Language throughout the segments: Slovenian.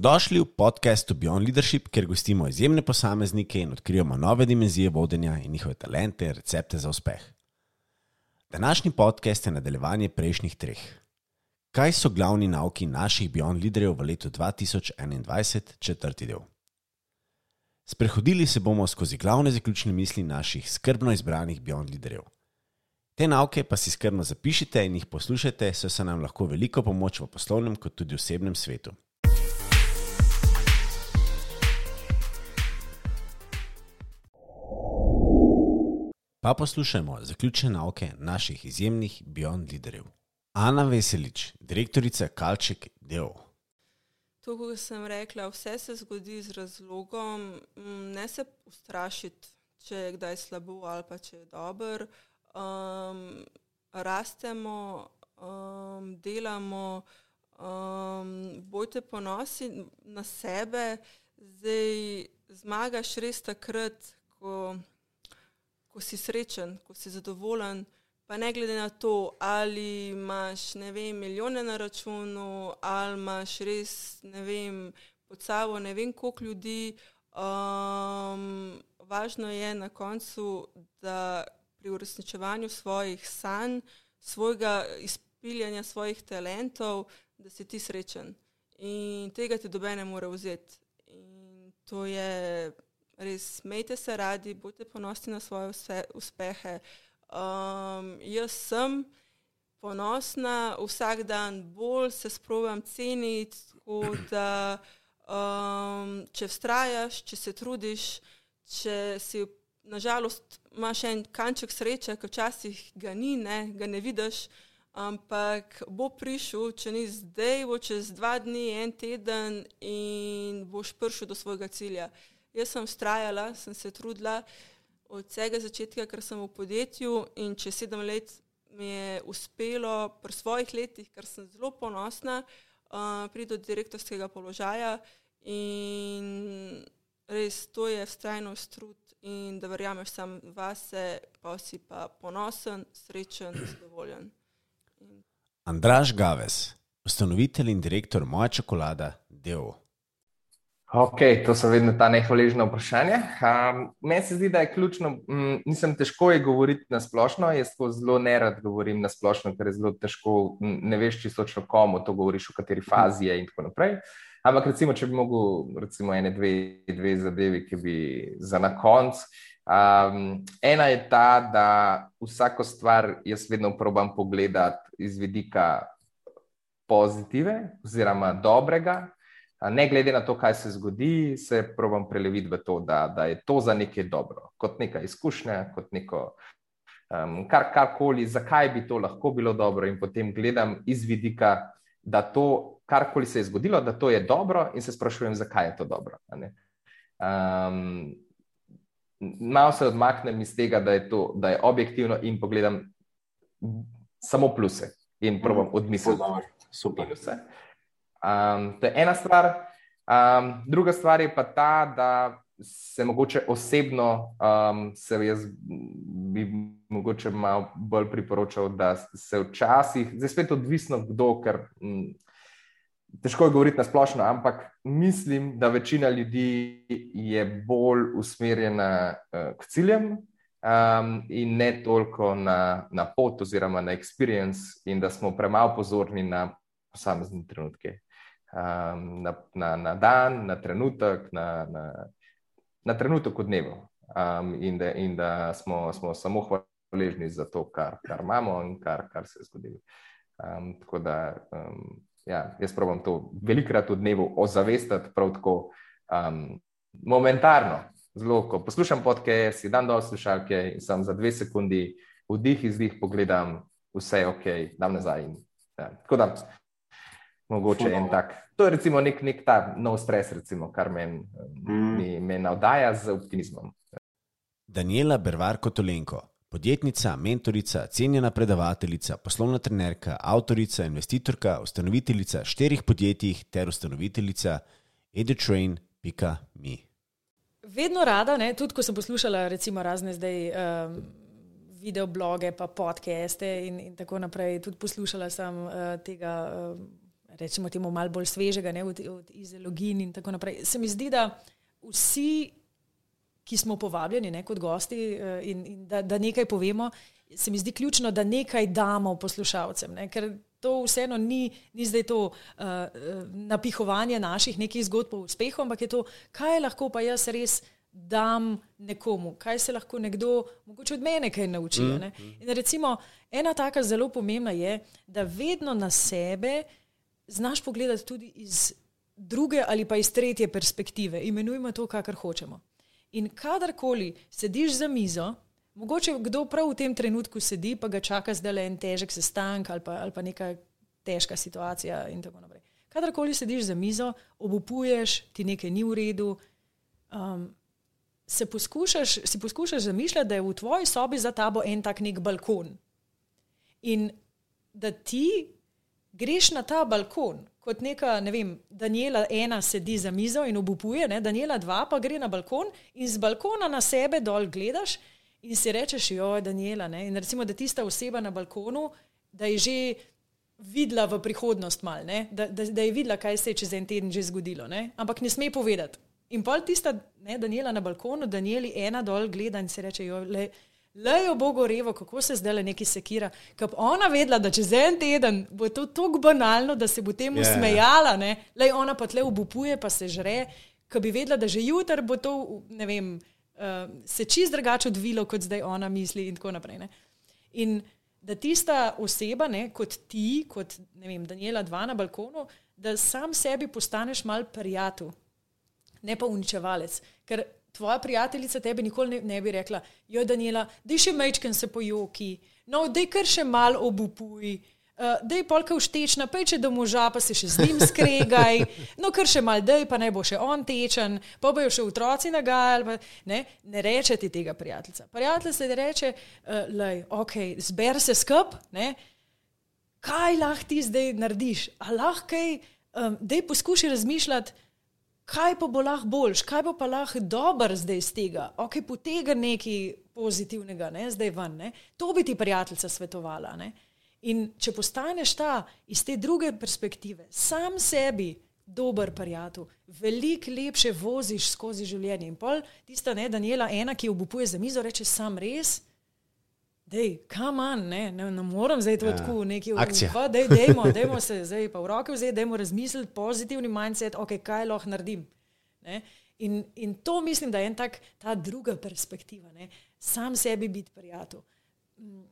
Dobrodošli v podkastu Beyond Leadership, kjer gostimo izjemne posameznike in odkrijemo nove dimenzije vodenja in njihove talente in recepte za uspeh. Današnji podcast je nadaljevanje prejšnjih treh. Kaj so glavni nauki naših Beyond Leaderjev v letu 2021, četrti del? Sprehodili se bomo skozi glavne zaključne misli naših skrbno izbranih Beyond Leaderjev. Te nauke pa si skrbno zapišite in jih poslušajte, saj so nam lahko veliko pomoč v poslovnem kot tudi osebnem svetu. Pa poslušajmo zaključne nauke naših izjemnih Beyond Leaderjev. Ana Veselič, direktorica Kalček Deo. To, kot sem rekla, vse se zgodi z razlogom, ne se ustrašiti, če je kdaj slabo ali pa če je dobro. Um, rastemo, um, delamo, um, bojte ponosi na sebe, zdaj zmagaš res takrat, ko ko si srečen, ko si zadovoljen, pa ne glede na to, ali imaš ne vem, milijone na računu, ali imaš res ne vem, pod sabo ne vem koliko ljudi. Um, važno je na koncu, da pri uresničevanju svojih sanj, svojega izpiljanja svojih talentov, da si ti srečen. In tega ti dobe ne more vzeti. In to je res smejte se radi, bodite ponosni na svoje vse, uspehe. Um, jaz sem ponosna, vsak dan bolj se sprovam ceniti, da um, če vztrajaš, če se trudiš, če si nažalost imaš en kanček sreče, ki včasih ga ni, ne, ga ne vidiš. Ampak bo prišel, če ni zdaj, bo čez dva dni, en teden in boš prišel do svojega cilja. Jaz sem ustrajala, sem se trudila od vsega začetka, ker sem v podjetju in če sedem let mi je uspelo pri svojih letih, ker sem zelo ponosna, uh, priti do direktorskega položaja in res to je vztrajnost trud in da verjameš sam vase, pa si pa ponosen, srečen, zadovoljen. Andraš Gaves, ustanovitelj in direktor Moja čokolada, del. Ok, to so vedno ta nehvaležna vprašanja. Um, Meni se zdi, da je ključno, m, nisem težko je govoriti na splošno, jaz to zelo nerad govorim na splošno, ker je zelo težko, ne veš čisto točno komu to govoriš, v kateri fazi je in tako naprej. Ampak recimo, če bi mogel, recimo, ene, dve, dve zadevi, ki bi za na konc. Um, ena je ta, da vsako stvar jaz vedno probam pogledati iz vidika pozitive oziroma dobrega, Ne glede na to, kaj se zgodi, se probujem preleviti v to, da, da je to za nekaj dobro, kot neka izkušnja, kot neko um, kar, karkoli, zakaj bi to lahko bilo dobro. In potem gledam iz vidika, da to, karkoli se je zgodilo, da to je dobro, in se sprašujem, zakaj je to dobro. Um, malo se odmaknem iz tega, da je to da je objektivno, in pogledam samo pluse in probujem mhm. odmisliti. Super. Minuse. Um, to je ena stvar. Um, druga stvar je pa ta, da se mogoče osebno, um, se jaz bi mogoče malo bolj priporočal, da se včasih, zdaj spet odvisno kdo, ker m, mm, težko je govoriti na splošno, ampak mislim, da večina ljudi je bolj usmerjena uh, k ciljem. Um, in ne toliko na, na pot, oziroma na experience, in da smo premalo pozorni na posamezne trenutke um, na, na, na dan, na trenutek, na, na, na trenutek v dnevu. Um, in, da, in da smo, smo samo hvaležni za to, kar, kar imamo in kar, kar se je zgodilo. Um, tako da um, ja, jaz pravim to velikrat v dnevu ozavestati, prav tako um, momentarno. Zelo, ko poslušam podke, si dan dol slušalke in sem za dve sekundi vdih in zdih pogledam, vse je ok, dam nazaj. In, ja. Tako da Mogoče Funo. en tak. To je recimo nek, nek ta nov stres, recimo, kar men, mm. mi, me navdaja z optimizmom. Daniela Bervarko Tolenko, podjetnica, mentorica, cenjena predavateljica, poslovna trenerka, avtorica, investitorka, ustanoviteljica štirih podjetij ter ustanoviteljica edutrain.me. Vedno rada, ne, tudi ko sem poslušala recimo razne zdaj. Um, Videobloge, pa podcaste, in, in tako naprej. Tudi poslušala sem uh, tega uh, rečemo temu malo bolj svežega, ne, od, od izologin in tako naprej. Se mi zdi, da vsi, ki smo povabljeni ne, kot gosti uh, in, in da, da nekaj povemo, se mi zdi ključno, da nekaj damo poslušalcem. Ne, ker to vseeno ni, ni zdaj to uh, napihovanje naših nekih zgodb o uspehu, ampak je to, kaj lahko pa jaz res dam nekomu, kaj se lahko nekdo, mogoče od mene, kaj nauči. Mm, mm. In recimo, ena taka zelo pomembna je, da vedno na sebe znaš pogledati tudi iz druge ali pa iz tretje perspektive. Imenujmo to, kar hočemo. In kadarkoli sediš za mizo, mogoče kdo prav v tem trenutku sedi, pa ga čaka zdaj le en težek sestank ali pa, ali pa neka težka situacija in tako naprej. Kadarkoli sediš za mizo, obupuješ, ti nekaj ni v redu. Um, se poskušaš, si poskušaš zamišljati, da je v tvoji sobi za tabo en tak nek balkon. In da ti greš na ta balkon, kot neka, ne vem, Daniela ena sedi za mizo in obupuje, ne? Daniela dva pa gre na balkon in z balkona na sebe dol gledaš in si rečeš, jo, Daniela. Ne? In recimo, da tista oseba na balkonu, da je že videla v prihodnost mal, da, da, da je videla, kaj se je čez en teden že zgodilo, ne? ampak ne sme povedati. In pol tista, ne, Daniela na balkonu, Danieli ena dol gleda in si reče, jo, le, Lejo Bogu revo, kako se zdaj le neki sekira. Ker ona vedela, da čez en teden bo to tako banalno, da se bo temu yeah. Ja. smejala, le ona pa tle obupuje, pa se žre, ker bi vedela, da že jutri bo to, ne vem, uh, se čist drugače odvilo, kot zdaj ona misli in tako naprej. Ne? In da tista oseba, ne, kot ti, kot ne vem, Daniela dva na balkonu, da sam sebi postaneš mal prijatelj ne pa uničevalec. Ker tvoja prijateljica tebe nikoli ne, ne bi rekla, jo Daniela, da še mečken se pojoki, no, da je kar še mal obupuj. Uh, da je polka vštečna, pa če do moža, pa se še z njim skregaj, no, kar še mal, da je pa naj bo še on tečen, pa bojo še otroci nagajali. Ne, ne reče ti tega prijateljica. Prijatelj se reče, uh, lej, ok, zber se skup, kaj lahko ti zdaj narediš, a lahko kaj, um, da je poskušaj razmišljati, kaj pa bo lahko boljš, kaj bo pa lahko dober zdaj iz tega, ok, potega nekaj pozitivnega, ne, zdaj ven. Ne. To bi ti prijateljica svetovala. Ne. In če postaneš ta iz te druge perspektive, sam sebi dober prijatelj, veliko lepše voziš skozi življenje. In pol tista ne, Daniela, ena, ki obupuje za mizo, reče sam res. Dej, kam on, ne, ne, ne morem zdaj to ja. tako neki ukvarjati. Dej, dejmo, dejmo se zdaj pa v roke vzeti, dejmo razmisliti, pozitivni mindset, ok, kaj lahko naredim. In, in to mislim, da je en tak, ta druga perspektiva, ne? sam sebi biti prijatelj. Mm,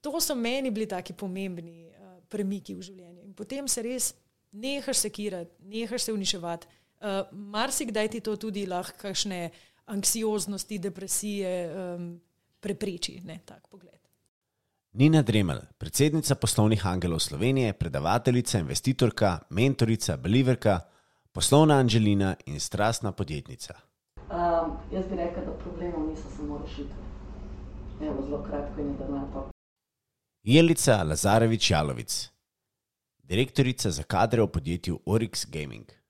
to so meni bili taki pomembni uh, premiki v življenju. In potem se res nehaš sekirati, nehaš se uničevati. Uh, Marsikdaj ti to tudi lahko kakšne anksioznosti, depresije um, prepreči, ne tak pogled. Nina Dremel, predsednica poslovnih angelov Slovenije, predavateljica, investitorka, mentorica, beliverka, poslovna anželina in strastna podjetnica. Um, jaz bi rekel, da problemov niso samo rešitve. Evo, zelo kratko in da na to. Jelica Lazarevič Jalovic, direktorica za kadre v podjetju Orix Gaming.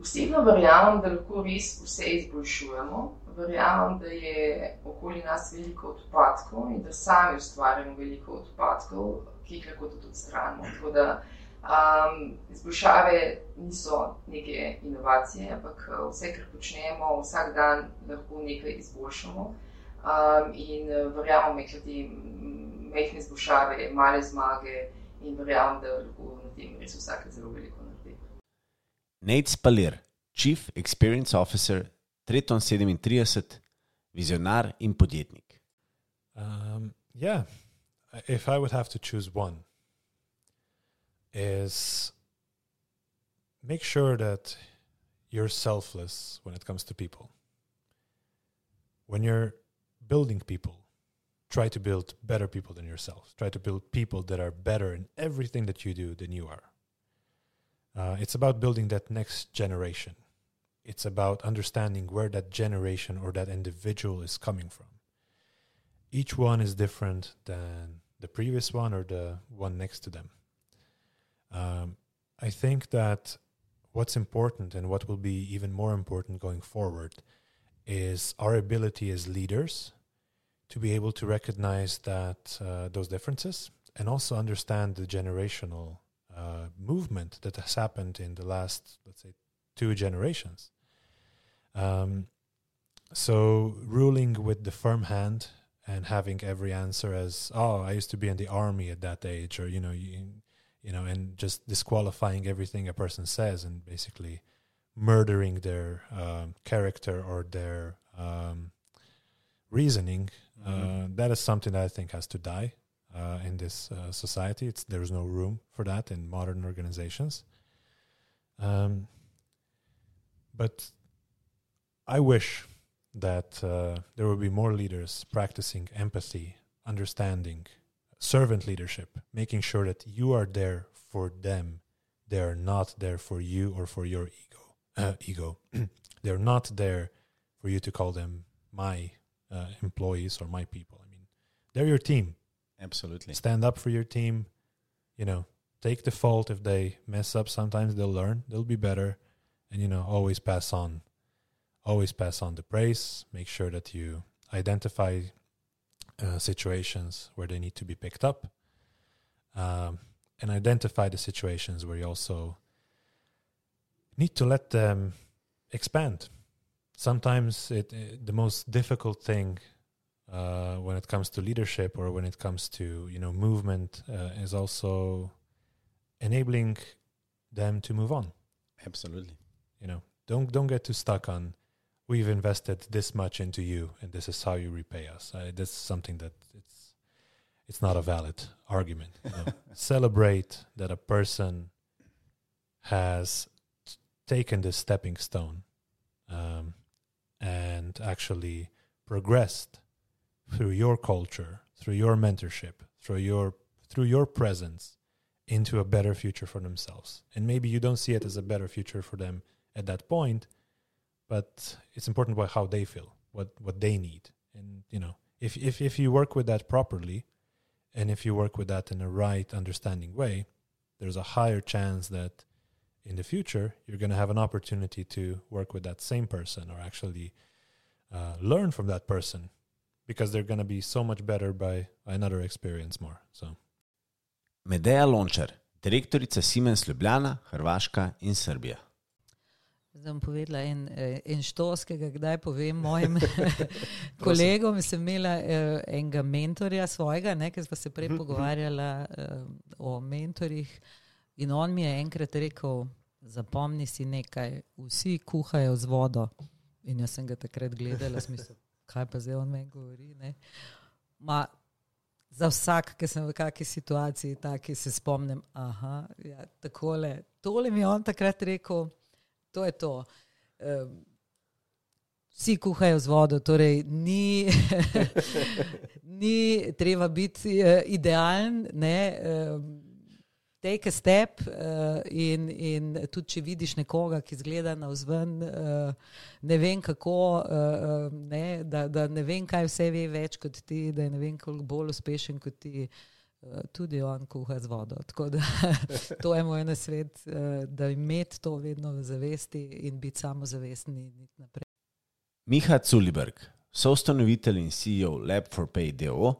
Osebno verjamem, da lahko res vse izboljšujemo. Verjamem, da je okoli nas veliko odpadkov in da sami ustvarjamo veliko odpadkov, ki jih lahko tudi odstranimo. Tako da um, izboljšave niso neke inovacije, ampak uh, vse, kar počnemo, vsak dan lahko nekaj izboljšamo. Um, in uh, verjamem, da te mehke izboljšave, male zmage in verjamem, da lahko na tem res vsak zelo veliko. Nate Spalir, Chief Experience Officer, Treton 37, vizionar in podjetnik. Um, yeah, if I would have to choose one, is make sure that you're selfless when it comes to people. When you're building people, try to build better people than yourself. Try to build people that are better in everything that you do than you are. Uh, it's about building that next generation. It's about understanding where that generation or that individual is coming from. Each one is different than the previous one or the one next to them. Um, I think that what's important and what will be even more important going forward is our ability as leaders to be able to recognize that uh, those differences and also understand the generational uh, movement that has happened in the last, let's say, two generations. Um, so ruling with the firm hand and having every answer as, oh, I used to be in the army at that age, or you know, you, you know, and just disqualifying everything a person says and basically murdering their um, character or their um, reasoning. Uh, that is something that I think has to die uh, in this uh, society. It's there's no room for that in modern organizations. Um, but I wish that uh, there will be more leaders practicing empathy, understanding, servant leadership, making sure that you are there for them. They are not there for you or for your ego. Uh, ego. They're not there for you to call them my uh, employees or my people. I mean, they're your team. Absolutely. Stand up for your team. You know, take the fault if they mess up. Sometimes they'll learn. They'll be better, and you know, always pass on. Always pass on the praise. Make sure that you identify uh, situations where they need to be picked up, um, and identify the situations where you also need to let them expand. Sometimes it, it the most difficult thing uh, when it comes to leadership or when it comes to you know movement uh, is also enabling them to move on. Absolutely. You know, don't don't get too stuck on we've invested this much into you and this is how you repay us. Uh, that's something that it's it's not a valid argument. You know? Celebrate that a person has t- taken this stepping stone um, and actually progressed through your culture, through your mentorship, through your through your presence into a better future for themselves. And maybe you don't see it as a better future for them at that point, but it's important about how they feel, what what they need. And you know, if if if you work with that properly and if you work with that in a right understanding way, there's a higher chance that in the future you're going to have an opportunity to work with that same person or actually uh, learn from that person because they're going to be so much better by another experience more. So Medeja Lončar, direktorica Siemens Ljubljana, Hrvaška in Srbija. Zdaj bom povedala en, eh, en štos, ki ga kdaj povem mojim kolegom. Sem imela uh, enega mentorja svojega, ne, ker smo se prej pogovarjala uh, o mentorjih. In on mi je enkrat rekel: Zapomni si nekaj, vsi kuhajo z vodo. In jaz sem ga takrat gledala, smisel, kaj pa zdaj on meni govori. Ma, za vsak, ki sem v kakšni situaciji, taki se spomnim, da ja, takole. Tole mi je on takrat rekel, to je to. Um, vsi kuhajo z vodo, torej ni, ni treba biti uh, idealen. Ne, um, Take a step, uh, in, in tudi če vidiš nekoga, ki zgleda na vzven, uh, ne vem kako, uh, ne, da, da ne vem, kaj vse ve več kot ti, da je ne vem, koliko bolj uspešen kot ti, uh, tudi on kuha z vodo. Tako da to je moj nasvet, uh, da imeti to vedno v zavesti in biti samozavestni in iti naprej. Miha Culiberg, soustanovitelj in CEO Lab for Pay DO,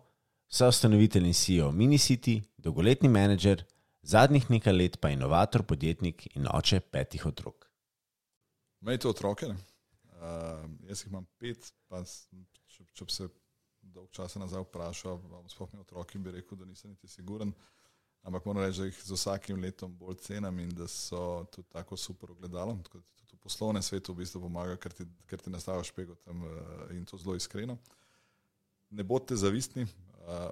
soustanovitelj in CEO Minicity, dolgoletni menedžer. Zadnjih nekaj let pa inovator, podjetnik in oče petih otrok. Imate otroke? Uh, jaz jih imam pet, pa če, če bi se dolgo časa nazaj vprašal, ali sploh imel otroke, bi rekel, da nisem niti siguren. Ampak moram reči, da jih z vsakim letom bolj cenim in da so tudi tako super ogledalo. Tudi v poslovnem svetu v bistvu pomaga, ker ti, ker ti nastavijo špego tam uh, in to zelo iskreno. Ne bodite zavistni, uh,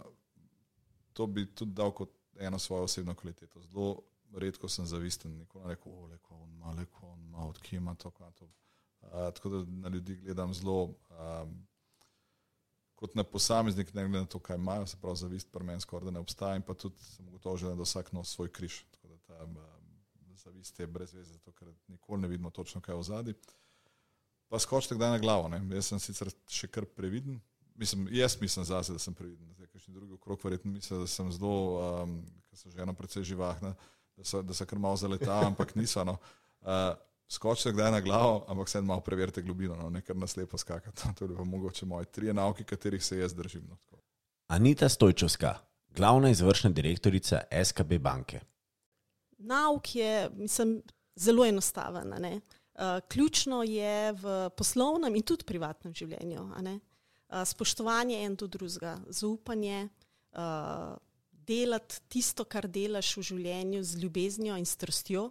to bi tudi dal kot eno svojo osebno kvaliteto. Zelo redko sem zavisten, nikoli rečem, oh, leko, on ima, leko, on ima, odkje ima to, kaj to. Uh, tako da na ljudi gledam zelo um, kot na posameznik, ne glede na to, kaj imajo, se pravi, zavist pri meni skoraj da ne obstaja in pa tudi sem gotovo, da vsak nosi svoj križ. Tako da ta um, zavist je brez veze, zato ker nikoli ne vidimo točno, kaj je v zadnji. Pa skočite kdaj na glavo. Ne? Jaz sem sicer še kar previden, Mislim, jaz mislim zase, da sem previden. Zdaj, kakšni drugi okrog verjetno mislijo, da sem zelo, um, ker so žena precej živahna, da so, da so kar malo zaletali, ampak niso. No. Uh, Skočite kdaj na glavo, ampak se malo preverite globino, no, nekaj naslepo skakati. To je pa mogoče moje tri nauke, katerih se jaz držim. No, Anita Stojčovska, glavna izvršna direktorica SKB banke. nauk je mislim, zelo enostaven. Uh, ključno je v poslovnem in tudi privatnem življenju. Uh, spoštovanje en do drugega, zaupanje, uh, delati tisto, kar delaš v življenju z ljubeznijo in strastjo,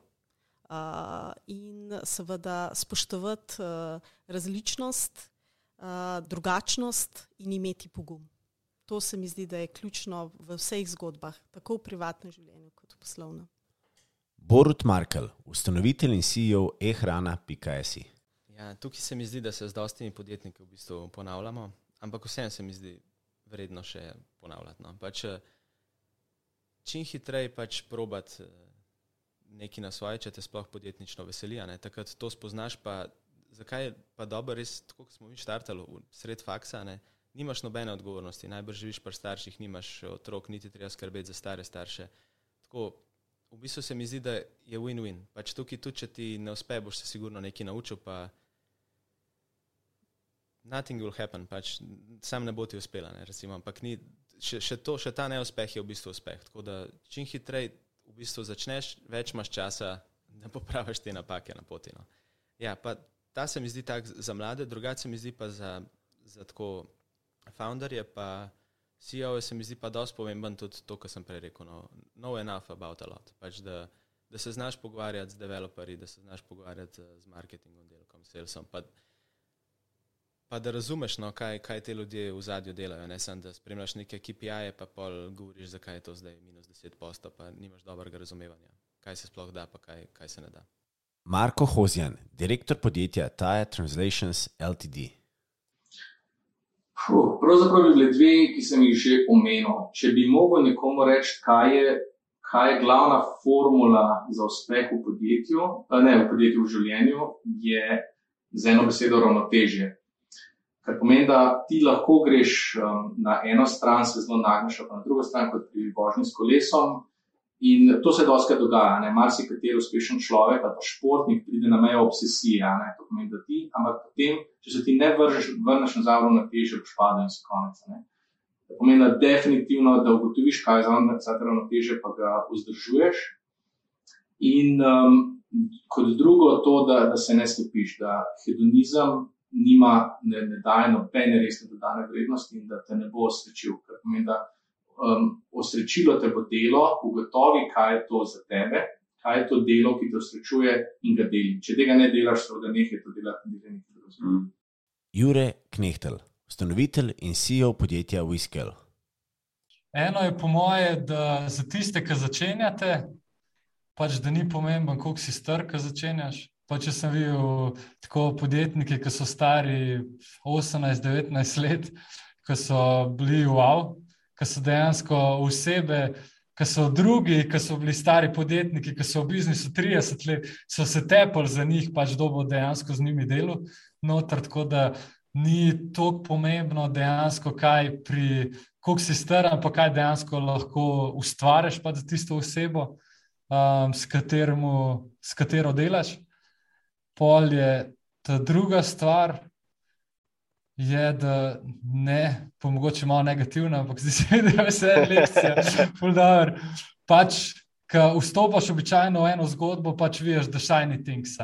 uh, in seveda spoštovati uh, različnost, uh, drugačnost in imeti pogum. To se mi zdi, da je ključno v vseh zgodbah, tako v privatnem življenju kot v poslovnem. Borut Markel, ustanovitelj in CEO e-hrana.si. Ja, tukaj se mi zdi, da se z dostimi podjetniki v bistvu ponavljamo, ampak vseeno se mi zdi vredno še ponavljati. No. Pač, čim hitreje pač probati nekaj na svoje, če te sploh podjetnično veseli. Takrat to spoznaš, pa zakaj je pa dobro, res, tako kot smo mi štartali, sred faksa, ne? nimaš nobene odgovornosti, najbrž živiš pri starših, nimaš otrok, niti treba skrbeti za stare starše. Tako, v bistvu se mi zdi, da je win-win. Pač tukaj tudi, če ti ne uspe, boš se sigurno nekaj naučil, pa nothing will happen, pač sam ne bo ti uspela, ne, recimo, ampak ni, še, še, to, še ta neuspeh je v bistvu uspeh. Tako da čim hitreje v bistvu začneš, več imaš časa, da popraviš te napake na poti. No. Ja, pa ta se mi zdi tak za mlade, drugače se mi zdi pa za, za tako founderje, pa CEO se mi zdi pa dosti pomemben tudi to, kar sem prej rekel, no, know enough about a lot. Pač da, da se znaš pogovarjati z developerji, da se znaš pogovarjati z marketingom, delkom, salesom. Pa, pa da razumeš, no, kaj, kaj te ljudje v zadju delajo. Ne samo, da spremljaš neke KPI-je, pa pol govoriš, zakaj je to zdaj minus 10 posto, pa nimaš dobrega razumevanja, kaj se sploh da, pa kaj, kaj se ne da. Marko Hozjan, direktor podjetja Tire Translations Ltd. Puh, pravzaprav bi bile dve, ki sem jih že omenil. Če bi mogel nekomu reči, kaj je, kaj je glavna formula za uspeh v podjetju, ne v podjetju v življenju, je z eno besedo ravnotežje. Kar pomeni, da ti lahko greš um, na eno stran, se zelo nagneš, pa na drugo stran, kot pri vožnji s kolesom. In to se dosti dogaja. Marsi kateri uspešen človek, pa športnik, pride na mejo obsesije. To pomeni, da ti, ampak potem, če se ti ne vržeš, vrneš nazaj v ravnotežje, boš padel in se konec. Ne? To pomeni, da definitivno, da ugotoviš, kaj je za te ravnotežje, pa ga vzdržuješ. In um, kot drugo, to, da, da se ne slepiš, da hedonizem nima, ne, ne daje nobene resne dodane vrednosti in da te ne bo osrečil. Ker pomeni, da um, osrečilo te bo delo, ugotovi, kaj je to za tebe, kaj je to delo, ki te osrečuje in ga deli. Če tega ne delaš, seveda nekaj to delati, ne delaš nekaj drugega. Mm. Jure Knehtel, ustanovitelj in CEO podjetja Whiskel. Eno je po moje, da za tiste, ki začenjate, pač da ni pomemben, koliko si star, ki začenjaš. Pa če sem videl tako podjetnike, ki so stari 18-19 let, ki so bili wow, ki so dejansko osebe, ki so drugi, ki so bili stari podjetniki, ki so v biznisu 30 let, so se tepali za njih, pač dobo dejansko z njimi delo. Notr, tako da ni tako pomembno dejansko, kaj pri, koliko si star, ampak kaj dejansko lahko ustvariš pa za tisto osebo, um, s, kateremu, s katero delaš pol je ta druga stvar, je, da ne, pa mogoče malo negativna, ampak zdi se mi, da je vse lekcija, fuldober. Pač, ko vstopaš običajno v eno zgodbo, pač vidiš, da shiny things.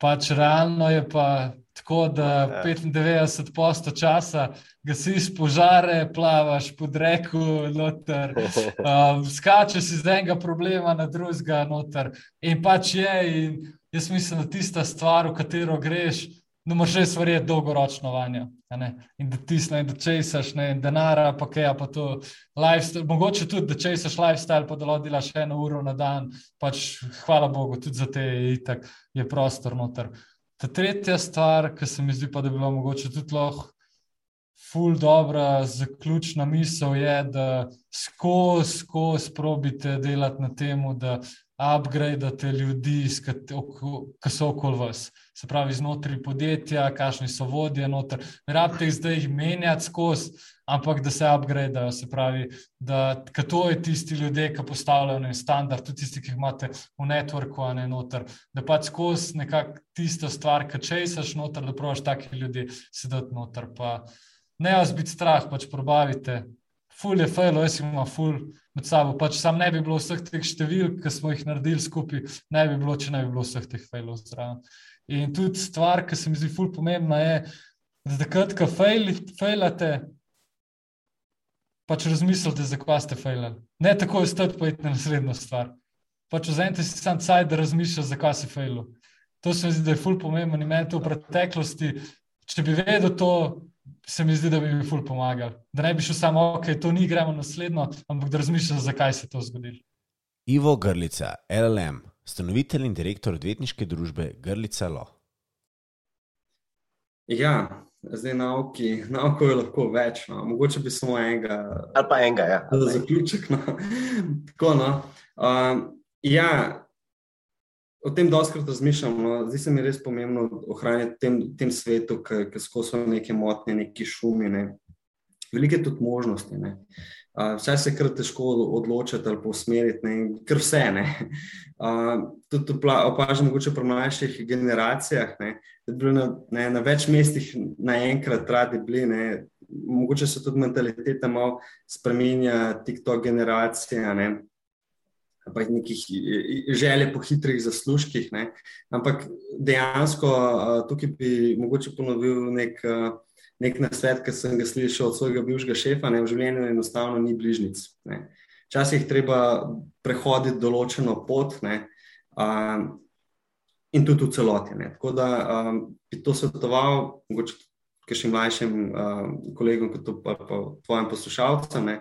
Pač realno je pa tako, da 95 posto časa gasiš požare, plavaš pod reko, noter, um, skačeš iz enega problema na drugega, noter. In pač je. In Jaz mislim, da tista stvar, v katero greš, da moraš res verjeti dolgoročno vanjo. In da tisne, in da česaš, ne denara, pa kaj, pa to lifestyle. Mogoče tudi, da česaš lifestyle, pa da lahko delaš eno uro na dan. Pač, hvala Bogu, tudi za te je itak, je prostor noter. Ta tretja stvar, ki se mi zdi pa, da bi bila mogoče tudi lahko ful dobra, zaključna misel je, da skozi, skozi probite delati na tem, da upgradete ljudi, ki so okoli vas. Se pravi, znotraj podjetja, kakšni so vodje, noter. Ne rabite jih zdaj menjati skozi, ampak da se upgradejo. Se pravi, da to je tisti ljudje, ki postavljajo ne, standard, tudi tisti, ki jih imate v networku, a ne noter. Da pač skozi nekako tisto stvar, ki česaš noter, da provaš taki ljudi sedeti noter. Pa ne vas biti strah, pač probavite. Ful je fejlo, jaz imam ful med sabo. Pač sam ne bi bilo vseh teh številk, ki smo jih naredili skupaj, ne bi bilo, če ne bi bilo vseh teh fejlov zraven. In tudi stvar, ki se mi zdi ful pomembna, je, da takrat, ko fejlate, pač razmislite, zakaj ste fejlali. Ne tako je stati pa iti na naslednjo stvar. Pač vzemite si sam cajt, da razmišljate, zakaj si fejlal. To se mi zdi, da je ful pomembno in meni to v preteklosti, če bi vedel to, se mi zdi, da bi mi ful pomagal. Da ne bi šel samo, ok, to ni, gremo naslednjo, ampak da razmišljam, zakaj se je to zgodilo. Ivo Grlica, LLM, ustanovitelj in direktor odvetniške družbe Grlica Lo. Ja, zdaj nauki, nauko je lahko več, no. mogoče bi samo enega. Ali pa enega, ja. Za zaključek. No. Tako, no. Um, ja, o tem doskrat razmišljam. No. Zdi se mi res pomembno ohranjati tem, tem svetu, ki skozi neke motnje, neki šumi. Ne. Velike tudi možnosti. Ne. Uh, vse se kar težko odločiti ali usmeriti, kar vse. Uh, tudi opažam, mogoče pri mlajših generacijah, ne, da bi bili na, ne, na več mestih naenkrat radi bili. Ne. Mogoče se tudi mentaliteta malo spremenja, TikTok generacija. Ne. Pa nekih želje po hitrih zaslužkih. Ne. Ampak dejansko tukaj bi mogoče ponovil nek. Nek nasvet, ki sem ga slišal od svojega bivšega šefa, ne, v življenju enostavno ni bližnjic. Včasih je treba prehoditi določeno pot ne, um, in tudi v celoti. Ne. Tako da um, bi to svetoval, mogoče še mlajšim um, kolegom, kot pa, pa tvojim poslušalcem,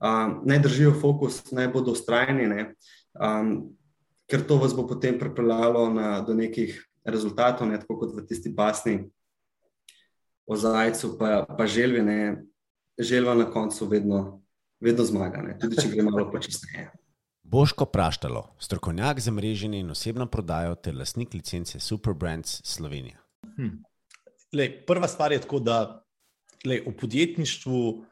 um, naj držijo fokus, naj bodo ustrajni, ne, um, ker to vas bo potem pripeljalo na, do nekih rezultatov, ne, tako kot v tisti basni o zajcu, pa, pa želvi, ne, želva na koncu vedno, vedno zmaga, ne, tudi če gre malo počasneje. Boško Praštalo, strokovnjak za mreženje in osebno prodajo ter lastnik licence Superbrands Slovenija. Hm. Lej, prva stvar je tako, da lej, v podjetništvu,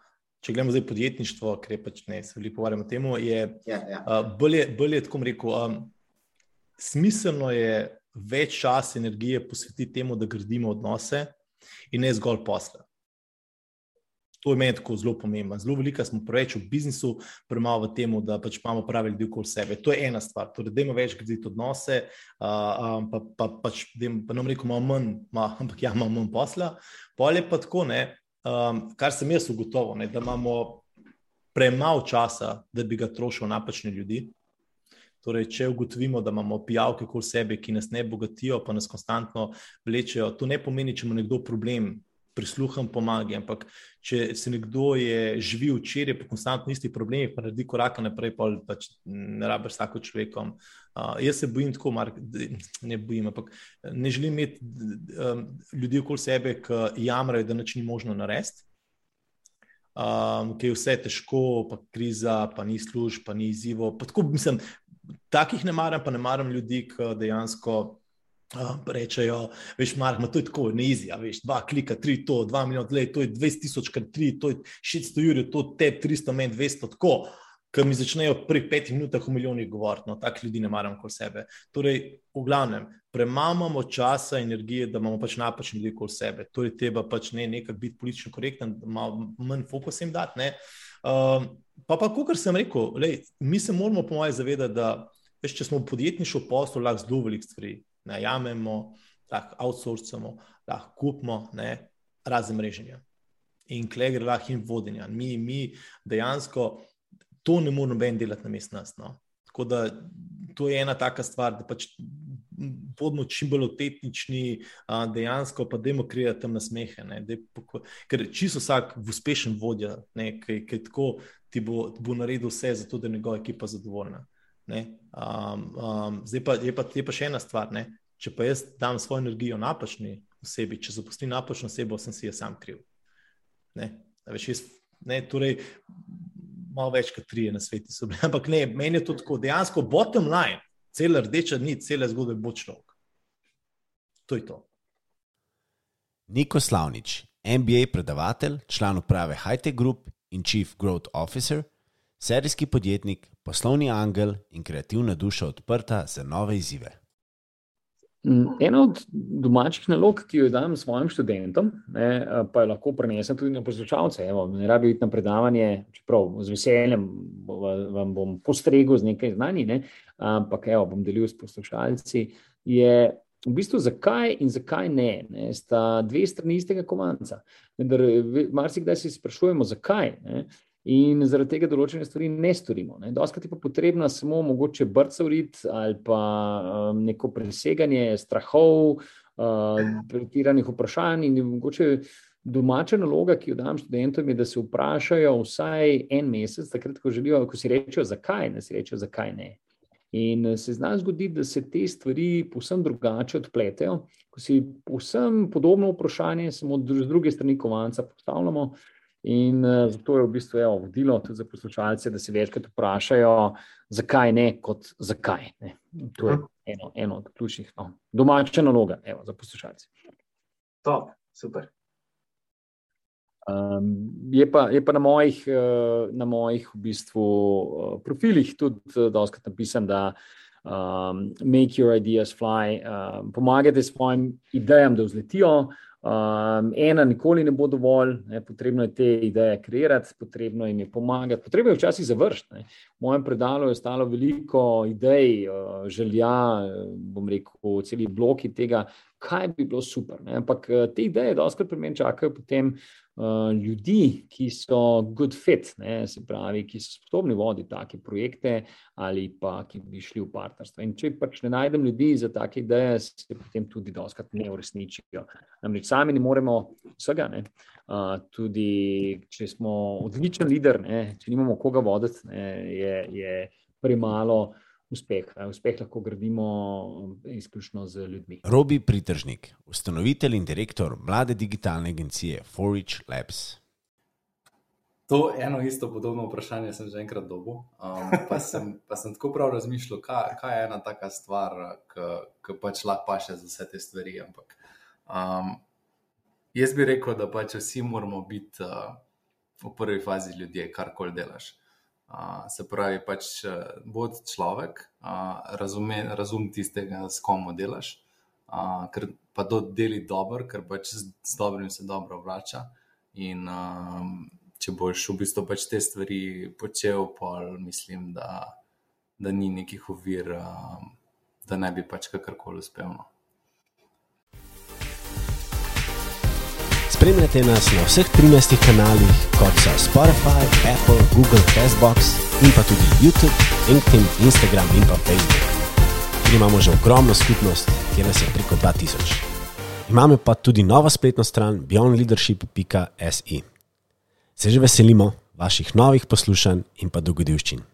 če gledamo zdaj podjetništvo, ker je pač ne, se veliko pogovarjamo o tem, je ja, ja. uh, bolje, bolje tako rekel. Um, smiselno je več časa in energije posvetiti temu, da gradimo odnose, in ne zgolj posla. To je meni tako zelo pomembno. Zelo veliko smo preveč v biznisu, premalo v tem, da pač imamo pravi ljudi okoli sebe. To je ena stvar. Torej, da imamo več graditi odnose, uh, pa, pa pač, pa nam reko, imamo manj, ma, ampak ja, imamo manj posla. Polje pa tako, ne, um, kar sem jaz ugotovil, ne, da imamo premalo časa, da bi ga trošil napačne ljudi. Torej, če ugotovimo, da imamo pijavke okoli sebe, ki nas ne bogatijo, pa nas konstantno vlečejo, to ne pomeni, če ima nekdo problem, prisluham pomagi. Ampak, če se nekdo je živi včeraj, pa konstantno isti problemi, pa naredi korak naprej, pa pač ne rabiš tako človekom. Uh, jaz se bojim tako, Mark, ne bojim, ampak ne želim imeti um, ljudi okoli sebe, ki jamrajo, da nič ni možno narediti. Um, ki je vse težko, pa kriza, pa ni služb, pa ni izzivo. Pa tako, mislim, takih ne maram, pa ne maram ljudi, ki dejansko uh, rečejo, veš, mark, to je tako, ne izja, veš, dva klika, tri to, dva milijona, tleh, to je 20 tisoč krat tri, to je 600 jurjev, to te 300 men, 200 tako. Ki mi začnejo pri petih minutah o milijonih govoriti, no, takih ljudi ne maram kot sebe. Torej, v glavnem, premamamo časa energije, da imamo pač napačne ljudi kot sebe. Torej, treba pač ne nekako biti politično korekten, malo manj fokus jim dati. Uh, pa, pa kot sem rekel, lej, mi se moramo, po mojem, zavedati, da veš, če smo v podjetniškem poslu, lahko zelo veliko stvari najamemo, lahko outsourcamo, lahko kupimo, razen mreženja. In klej gre lahko in vodenja. Mi, mi dejansko to ne moremo noben delati na mest nas. No. Tako da to je ena taka stvar, da pač bodimo čim bolj autentični, dejansko pa dajmo kreirati tam nasmehe. Ker čisto vsak uspešen vodja, ki je tako, ti bo, bo naredil vse za to, da je njegova ekipa zadovoljna. Um, um, zdaj pa je, pa je pa še ena stvar. Ne? Če pa jaz dam svojo energijo napačni osebi, če zaposlim napačno osebo, sem si jaz sam kriv. Ne? Veš, jaz, ne, torej, malo več kot tri na svetu so bili, ampak ne, meni je to tako, dejansko bottom line, cela rdeča nit, cela zgodba bo človek. To je to. Niko Slavnič, MBA predavatelj, član uprave Hightech Group in Chief Growth Officer, serijski podjetnik, poslovni angel in kreativna duša odprta za nove izzive. ena od domačih nalog, ki jo dam svojim študentom, ne, pa jo lahko prenesem tudi na poslušalce. Ne rabi biti na predavanje, čeprav z veseljem vam bom postregel z nekaj znani, ne, ampak evo, bom delil s poslušalci. Je v bistvu zakaj in zakaj ne, ne sta dve strani istega kovanca. Marsikdaj se sprašujemo, zakaj. Ne, In zaradi tega določene stvari ne storimo. Doskrat je pa potrebno samo mogoče brcoviti ali pa um, neko preseganje strahov, uh, pretiranih vprašanj in mogoče domača naloga, ki jo dam študentom, je, da se vprašajo vsaj en mesec, takrat, ko želijo, ko si rečejo, zakaj ne, si rečejo, zakaj ne. In se zna zgoditi, da se te stvari povsem drugače odpletejo, ko si povsem podobno vprašanje, samo z druge strani kovanca postavljamo. In uh, zato je v bistvu evo, vodilo tudi za poslušalce, da se večkrat vprašajo, zakaj ne, kot zakaj. Ne. To je eno, eno od ključnih no, domačih nalog za poslušalce. Top, super. Um, je, pa, je pa na mojih, uh, na mojih v bistvu, uh, profilih tudi doskrat napisano, da um, make your ideas fly, uh, pomagajte svojim idejam, da vzletijo. Um, ena nikoli ne bo dovolj, ne, potrebno je te ideje kreirati, potrebno jim je pomagati, potrebno je včasih završiti. V mojem predalu je ostalo veliko idej, uh, želja, bom rekel, celi bloki tega, kaj bi bilo super. Ne. Ampak uh, te ideje, doskrat pri meni čakajo potem uh, Eh, ljudi, ki so good fit, ne, se pravi, ki so sposobni voditi take projekte ali pa ki bi šli v partnerstvo. In če pač ne najdem ljudi za take ideje, se potem tudi doskrat ne uresničijo. Namreč sami ne moremo vsega, ne. Uh, tudi če smo odličen lider, ne, če nimamo koga voditi, ne, je, je premalo uspeh. Uspeh lahko gradimo eh, izključno z ljudmi. Robi Pritržnik, ustanovitelj in direktor mlade digitalne agencije Forage Labs. To eno isto podobno vprašanje sem že enkrat dobil. Um, pa, sem, pa sem tako prav razmišljal, kaj, kaj je ena taka stvar, ki pač lahko paše za vse te stvari. Ampak, um, jaz bi rekel, da pač vsi moramo biti uh, v prvi fazi ljudje, karkoli delaš se pravi, pač bod človek, razume, razum tistega, s kom delaš, a, ker pa to deli dobro, ker pač z, z dobrim se dobro vrača. In a, če boš v bistvu pač te stvari počel, pa mislim, da, da ni nekih ovir, a, da ne bi pač kakorkoli uspel. No. Spremljate nas na vseh 13 kanalih, kot so Spotify, Apple, Google, Facebook in pa tudi YouTube, LinkedIn, Instagram in pa Facebook. In imamo že ogromno skupnost, kjer nas je preko 2000. Imamo pa tudi novo spletno stran beyondleadership.se. Se že veselimo vaših novih poslušanj in pa dogodivščin.